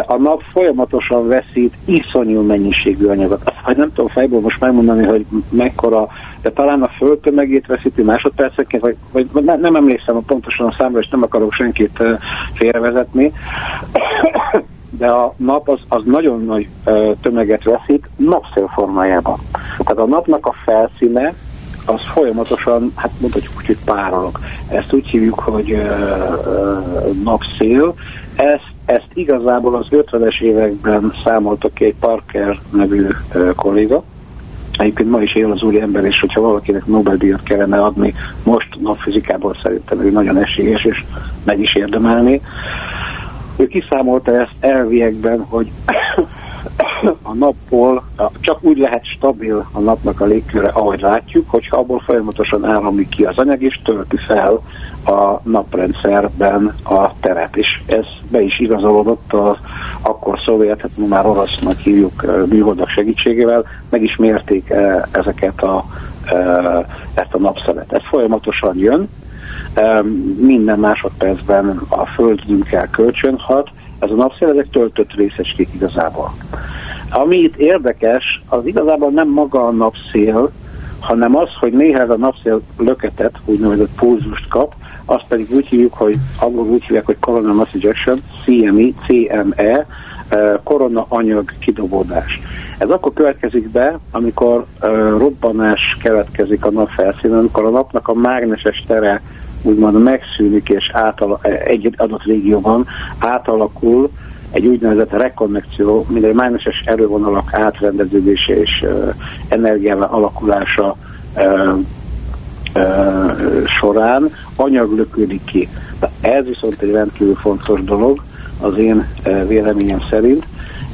a nap folyamatosan veszít iszonyú mennyiségű anyagot. Azt, hogy nem tudom fejből most megmondani, hogy mekkora, de talán a földtömegét veszíti másodpercenként, vagy, vagy nem, nem emlékszem pontosan a számra, és nem akarok senkit félrevezetni, de a nap az, az nagyon nagy tömeget veszít napszél formájában. Tehát a napnak a felszíne az folyamatosan, hát mondhatjuk úgy, hogy párolog. Ezt úgy hívjuk, hogy uh, uh, napszél. Ezt ezt igazából az 50-es években számoltak ki egy Parker nevű uh, kolléga, Egyébként ma is él az úri ember, és hogyha valakinek Nobel-díjat kellene adni, most napfizikából szerintem ő nagyon esélyes, és meg is érdemelni. Ő kiszámolta ezt elviekben, hogy a napból csak úgy lehet stabil a napnak a légköre, ahogy látjuk, hogyha abból folyamatosan áramlik ki az anyag, és tölti fel a naprendszerben a teret. És ez be is igazolódott az akkor szovjet, hát már orosznak hívjuk műholdak segítségével, meg is mérték ezeket a ezt a napszelet. Ez folyamatosan jön, minden másodpercben a földünkkel kölcsönhat, ez a napszél, ezek töltött részecskék igazából. Ami itt érdekes, az igazából nem maga a napszél, hanem az, hogy néha ez a napszél löketet, úgynevezett pulzust kap, azt pedig úgy hívjuk, hogy angolul úgy hívják, hogy Coronal Mass Ejection, CME, CME, korona anyag kidobódás. Ez akkor következik be, amikor uh, robbanás keletkezik a nap felszínen, amikor a napnak a mágneses tere úgymond megszűnik, és átala, egy adott régióban átalakul egy úgynevezett rekonnekció, mint egy mágneses erővonalak átrendeződése és uh, energiával alakulása uh, uh, során anyag lökődik ki. De ez viszont egy rendkívül fontos dolog az én véleményem szerint,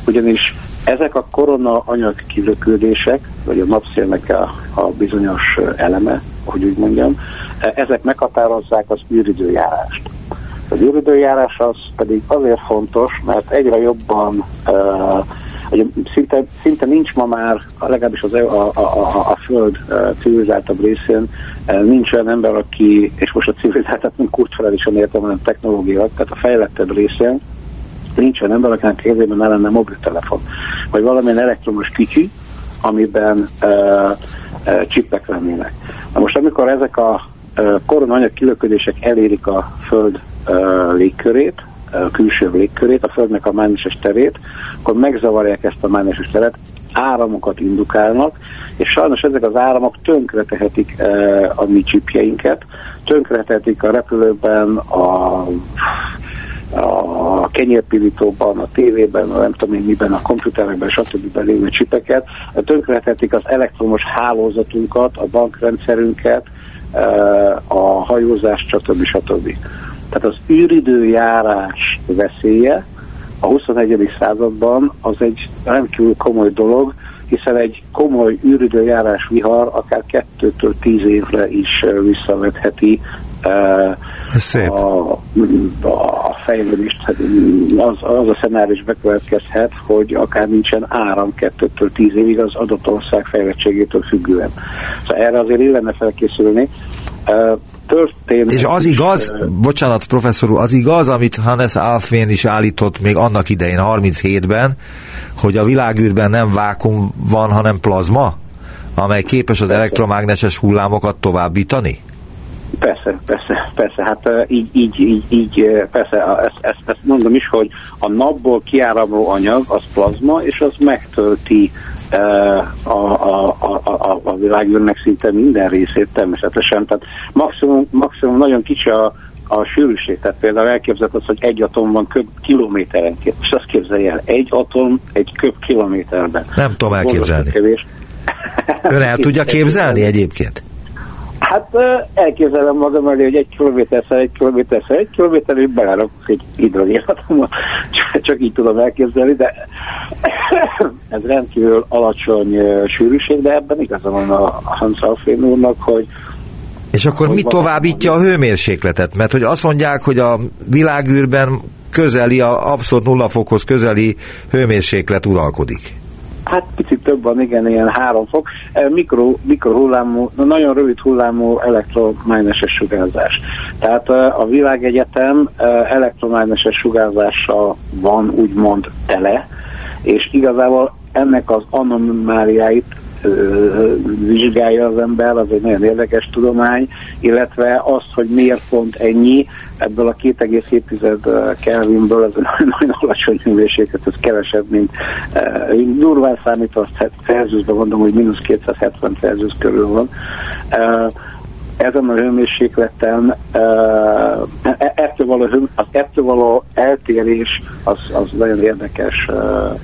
ugyanis ezek a korona anyag kilökődések, vagy a napszélnek a, a bizonyos eleme, hogy úgy mondjam, ezek meghatározzák az űridőjárást. Az űridőjárás az pedig azért fontos, mert egyre jobban uh, szinte, szinte nincs ma már, legalábbis az, e- a, a, a, a Föld civilizáltabb részén, nincs olyan ember, aki, és most a civilizáltat nem kulturálisan értem, hanem technológia, tehát a fejlettebb részén, nincs olyan ember, akinek kezében ne lenne mobiltelefon, vagy valamilyen elektromos kicsi, amiben uh, uh, csipek lennének. Na most amikor ezek a koronanyag kilöködések elérik a Föld légkörét, külső légkörét, a Földnek a mágneses terét, akkor megzavarják ezt a mágneses teret, áramokat indukálnak, és sajnos ezek az áramok tönkretehetik a mi csipjeinket, tönkretehetik a repülőben, a a kenyérpirítóban, a tévében, a nem tudom én miben, a komputerekben, stb. lévő csipeket, tönkrehetik az elektromos hálózatunkat, a bankrendszerünket, a hajózást, stb. stb. Tehát az űridőjárás veszélye a 21. században az egy rendkívül komoly dolog, hiszen egy komoly űridőjárás vihar akár kettőtől tíz évre is visszavetheti Szép. A, a fejlődést, hát, az, az a szenárius bekövetkezhet, hogy akár nincsen áram kettőtől tíz évig az adott ország fejlettségétől függően. Szóval erre azért illene felkészülni. Történt, És az igaz, uh, bocsánat professzor úr, az igaz, amit Hannes Alfvén is állított még annak idején, 37-ben, hogy a világűrben nem vákum van, hanem plazma, amely képes az elektromágneses hullámokat továbbítani? Persze, persze, persze, hát így, így, így, így persze, ezt, ezt, ezt mondom is, hogy a napból kiáramló anyag az plazma, és az megtölti a, a, a, a, a világűrnek szinte minden részét természetesen, tehát maximum, maximum nagyon kicsi a, a sűrűség, tehát például elképzelhet az, hogy egy atom van köb kilométerenként, és azt képzelje el, egy atom egy köb kilométerben. Nem tudom elképzelni. Ön el tudja képzelni egyébként? Hát elképzelem magam elé, hogy egy kilométerszer, egy kilométerszer, egy kilométerig belerakok egy hidrogénatomot, csak így tudom elképzelni, de ez rendkívül alacsony sűrűség, de ebben igaza van a Hans Alfrén úrnak, hogy és akkor mi továbbítja a hőmérsékletet? Mert hogy azt mondják, hogy a világűrben közeli, a abszolút nulla fokhoz közeli hőmérséklet uralkodik. Hát picit több van, igen, ilyen három fok. Mikro, mikrohullámú, nagyon rövid hullámú elektromágneses sugárzás. Tehát a világegyetem elektromágneses sugárzással van úgymond tele, és igazából ennek az anomáliáit vizsgálja az ember, az egy nagyon érdekes tudomány, illetve azt, hogy miért pont ennyi, ebből a 2,7 Kelvinből, ez nagyon alacsony hőmérséklet, ez kevesebb, mint uh, durván számítva, Celsiusban mondom, hogy mínusz 270 Celsius körül van. Ezen a hőmérsékleten uh, ettől való, az ettől való eltérés az, az nagyon érdekes uh,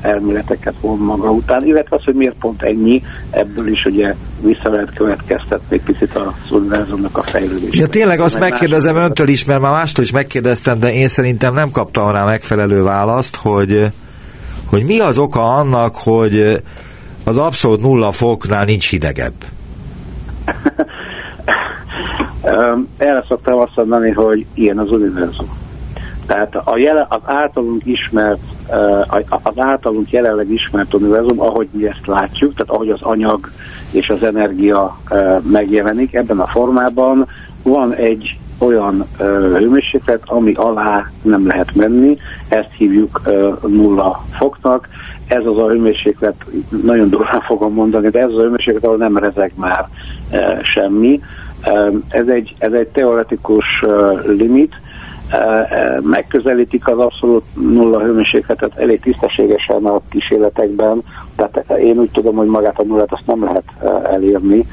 elméleteket von maga után, illetve az, hogy miért pont ennyi, ebből is ugye vissza lehet következtetni egy picit a univerzumnak a fejlődését. Ja, tényleg azt megkérdezem más... öntől is, mert már mástól is megkérdeztem, de én szerintem nem kaptam rá megfelelő választ, hogy, hogy mi az oka annak, hogy az abszolút nulla foknál nincs hidegebb. Erre szoktam azt mondani, hogy ilyen az univerzum. Tehát a jele, az általunk ismert, az általunk jelenleg ismert univerzum, ahogy mi ezt látjuk, tehát ahogy az anyag és az energia megjelenik ebben a formában. Van egy olyan hőmérséklet, ami alá nem lehet menni, ezt hívjuk nulla foknak. Ez az a hőmérséklet, nagyon durván fogom mondani, de ez az a hőmérséklet, ahol nem rezeg már semmi. Ez egy, ez egy teoretikus limit, megközelítik az abszolút nulla hőmérsékletet elég tisztességesen a kísérletekben, tehát én úgy tudom, hogy magát a nullát azt nem lehet elérni,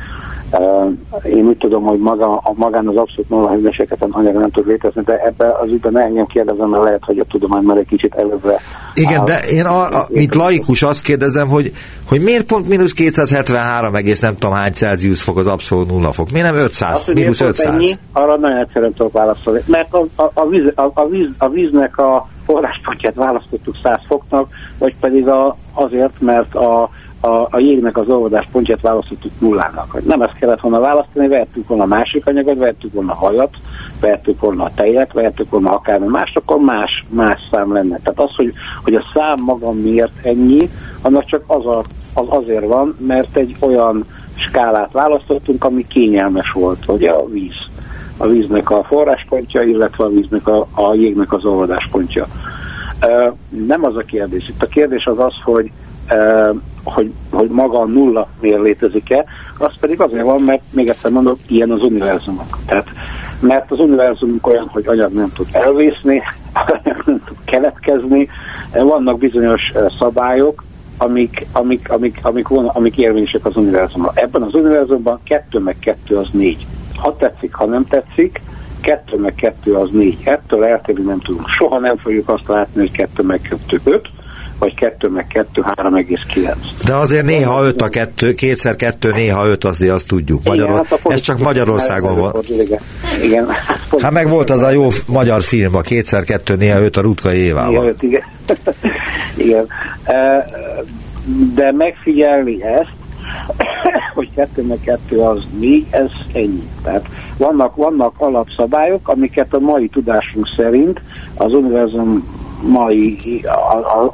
én úgy tudom, hogy maga, a magán az abszolút nulla hőmérsékleten anyag nem tud létezni, de ebben az ügyben engem kérdezem, mert lehet, hogy a tudomány már egy kicsit előbbre. Igen, áll. de én, a, a, mint laikus azt kérdezem, hogy, hogy miért pont mínusz 273 egész nem tudom hány Celsius fok az abszolút nulla fok? Miért nem 500, azt, mínusz 500? Ennyi, arra nagyon egyszerűen tudok válaszolni. Mert a, a, a, víz, a, a, víz, a víznek a forráspontját választottuk 100 foknak, vagy pedig a, azért, mert a a, a jégnek az olvadás pontját választottuk nullának. Nem ezt kellett volna választani, vehettük volna másik anyagot, vehettük volna hajat, vehettük volna a tejet, vehettük volna akármi más, akkor más, más szám lenne. Tehát az, hogy, hogy a szám maga miért ennyi, annak csak az, a, az azért van, mert egy olyan skálát választottunk, ami kényelmes volt, hogy a víz. A víznek a forráspontja, illetve a víznek a, a jégnek az olvadáspontja. Uh, nem az a kérdés. Itt a kérdés az az, hogy hogy, hogy maga a nulla miért létezik-e, az pedig azért van, mert még egyszer mondom, ilyen az univerzumok. Tehát, mert az univerzumunk olyan, hogy anyag nem tud elvészni, anyag nem tud keletkezni, vannak bizonyos szabályok, amik, amik, amik, amik, amik, amik érvényesek az univerzumban. Ebben az univerzumban kettő meg kettő az négy. Ha tetszik, ha nem tetszik, kettő meg kettő az négy. Ettől eltérni nem tudunk. Soha nem fogjuk azt látni, hogy kettő meg kettő öt, vagy 2 meg 2, 3,9. De azért néha 5 a 2, kétszer 2, néha 5, azért azt tudjuk. Magyarul, igen, hát ez csak Magyarországon van. Igen. igen. Hát meg volt az a jó magyar film, a kétszer 2, néha 5 a Rutka Évával. Igen, igen. igen. De megfigyelni ezt, hogy 2 meg 2 az 4, ez ennyi. Tehát vannak, vannak alapszabályok, amiket a mai tudásunk szerint az univerzum mai,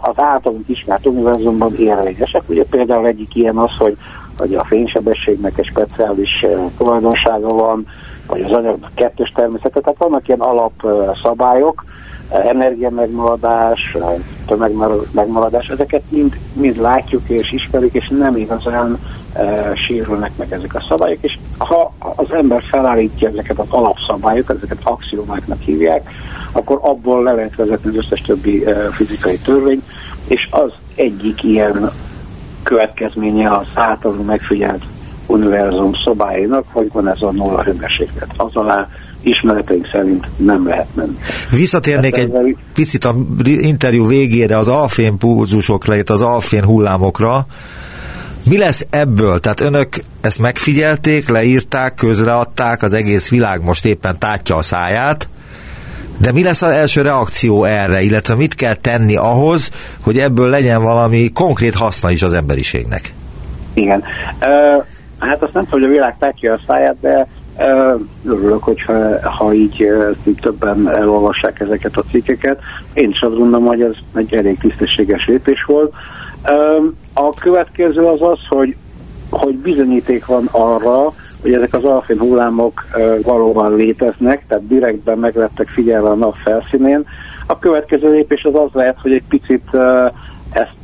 az általunk ismert univerzumban érvényesek. Ugye például egyik ilyen az, hogy, hogy a fénysebességnek egy speciális eh, tulajdonsága van, vagy az anyagnak kettős természete, tehát vannak ilyen alapszabályok, eh, eh, tömeg ezeket mind, mind látjuk és ismerik, és nem igazán sérülnek meg ezek a szabályok, és ha az ember felállítja ezeket az alapszabályokat, ezeket axiomáknak hívják, akkor abból le lehet vezetni az összes többi e, fizikai törvény, és az egyik ilyen következménye az általunk megfigyelt univerzum szobáinak, hogy van ez a nulla hőmérséklet. Az alá ismereteink szerint nem lehet menni. Visszatérnék egy ezzel... picit a interjú végére az alfén pulzusokra, itt az alfén hullámokra. Mi lesz ebből? Tehát önök ezt megfigyelték, leírták, közreadták, az egész világ most éppen tátja a száját, de mi lesz az első reakció erre, illetve mit kell tenni ahhoz, hogy ebből legyen valami konkrét haszna is az emberiségnek? Igen. Uh, hát azt nem tudom, hogy a világ tátja a száját, de Örülök, hogyha ha így, így többen elolvassák ezeket a cikkeket. Én is azt gondolom, hogy ez egy elég tisztességes lépés volt. A következő az az, hogy, hogy bizonyíték van arra, hogy ezek az alfén hullámok valóban léteznek, tehát direktben meg lettek figyelve a nap felszínén. A következő lépés az az lehet, hogy egy picit ezt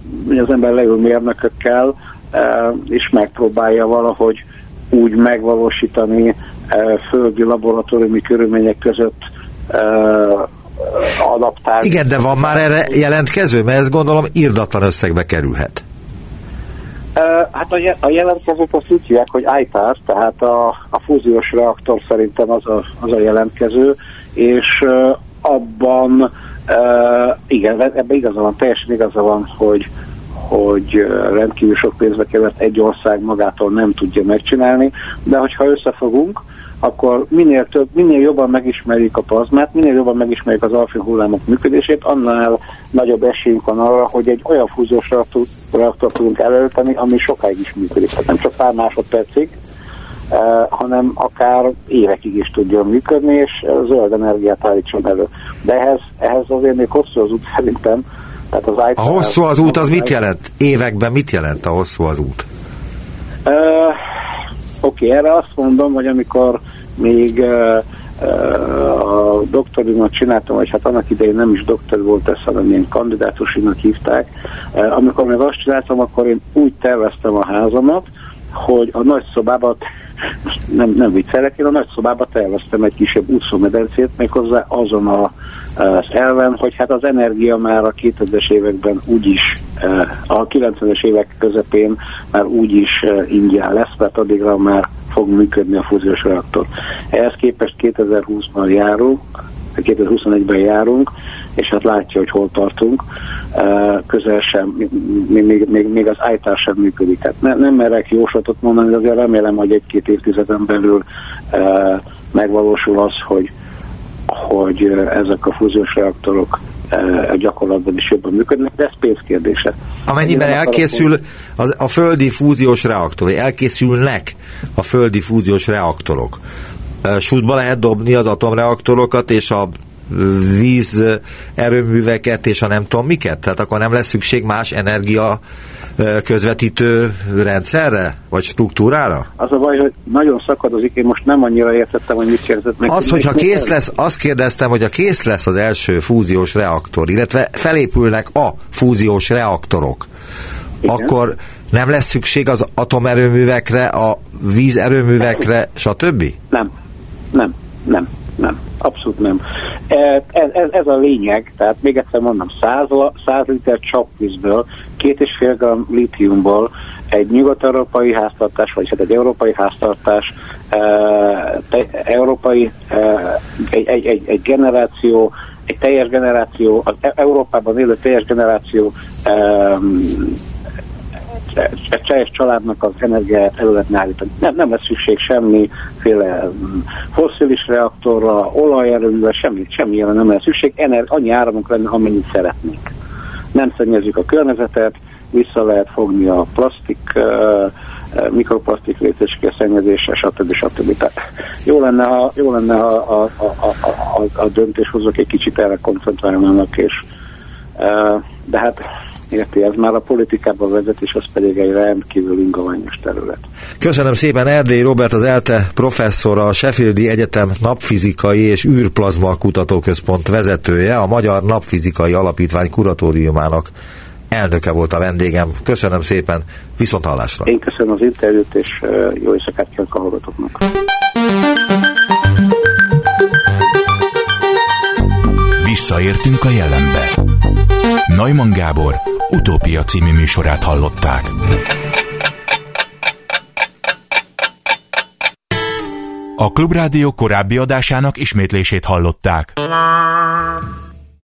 az ember leül mérnökökkel, és megpróbálja valahogy úgy megvalósítani földi laboratóriumi körülmények között adaptálni. Igen, de van már erre jelentkező, mert ezt gondolom irdatlan összegbe kerülhet. Hát a jelentkezőt azt úgy hívják, hogy ITAR, tehát a, a fúziós reaktor szerintem az a, az a jelentkező, és abban igen, ebben igaza van, teljesen igaza van, hogy hogy rendkívül sok pénzbe került, egy ország magától nem tudja megcsinálni, de hogyha összefogunk, akkor minél több, minél jobban megismerjük a plazmát, minél jobban megismerjük az alfő hullámok működését, annál nagyobb esélyünk van arra, hogy egy olyan fúziós reaktort tudunk előteni, ami sokáig is működik. Tehát nem csak pár másodpercig, eh, hanem akár évekig is tudjon működni, és zöld energiát állítson elő. De ehhez, ehhez azért még hosszú az út szerintem. Tehát az a hosszú az út az mit jelent? Években mit jelent a hosszú az út? Uh, okay, erre azt mondom, hogy amikor még uh, a doktorimat csináltam, vagy hát annak idején nem is doktor volt ez, hanem ilyen kandidátusinak hívták. Amikor még azt csináltam, akkor én úgy terveztem a házamat, hogy a nagy szobába, nem, nem viccelek, én a nagy szobába terveztem egy kisebb úszómedencét, méghozzá azon a, az elven, hogy hát az energia már a 2000-es években úgyis, a 90-es évek közepén már úgyis ingyen lesz, mert addigra már fog működni a fúziós reaktor. Ehhez képest 2020-ban járunk, 2021-ben járunk, és hát látja, hogy hol tartunk. Közel sem, még, még, még az állítás sem működik. Hát ne, nem merek jóslatot mondani, de azért remélem, hogy egy-két évtizeden belül megvalósul az, hogy, hogy ezek a fúziós reaktorok a gyakorlatban is jobban működnek, de ez pénzkérdése. Amennyiben elkészül az, a földi fúziós reaktor, vagy elkészülnek a földi fúziós reaktorok, sútba lehet dobni az atomreaktorokat és a víz erőműveket és a nem tudom miket? Tehát akkor nem lesz szükség más energia közvetítő rendszerre, vagy struktúrára? Az a baj, hogy nagyon szakadozik, én most nem annyira értettem, hogy mit kérdezett meg. Az, hogyha kész lesz, azt kérdeztem, hogy a kész lesz az első fúziós reaktor, illetve felépülnek a fúziós reaktorok, Igen. akkor nem lesz szükség az atomerőművekre, a vízerőművekre, stb.? Nem, nem, nem, nem. Abszolút nem. E, ez, ez, ez a lényeg, tehát még egyszer mondom, 100, 100 liter csapvízből, két és fél gram litiumból egy nyugat-európai háztartás, vagy hát egy európai háztartás, e, európai, e, egy, egy, egy, egy generáció, egy teljes generáció, az Európában élő teljes generáció egy teljes családnak az energiáját elő lehetne állítani. Nem, nem lesz szükség semmiféle mm, fosszilis reaktorra, olajerőművel, semmi, semmilyen nem lesz szükség, ener, annyi áramunk lenne, amennyit szeretnénk. Nem szennyezzük a környezetet, vissza lehet fogni a plastik, mikroplasztik létessége szennyezése, stb. stb. Tehát jó lenne, ha, jó lenne, ha a, a, a, a, a döntéshozók egy kicsit erre koncentrálnának, és de hát érti, ez már a politikába vezet, és az pedig egy rendkívül ingoványos terület. Köszönöm szépen Erdély Robert, az ELTE professzora, a Sheffieldi Egyetem napfizikai és űrplazma kutatóközpont vezetője, a Magyar Napfizikai Alapítvány kuratóriumának elnöke volt a vendégem. Köszönöm szépen, viszont hallásra. Én köszönöm az interjút, és jó éjszakát kívánok a hallgatóknak. Visszaértünk a jelenbe. Neumann Gábor Utópia című műsorát hallották. A Klubrádió korábbi adásának ismétlését hallották.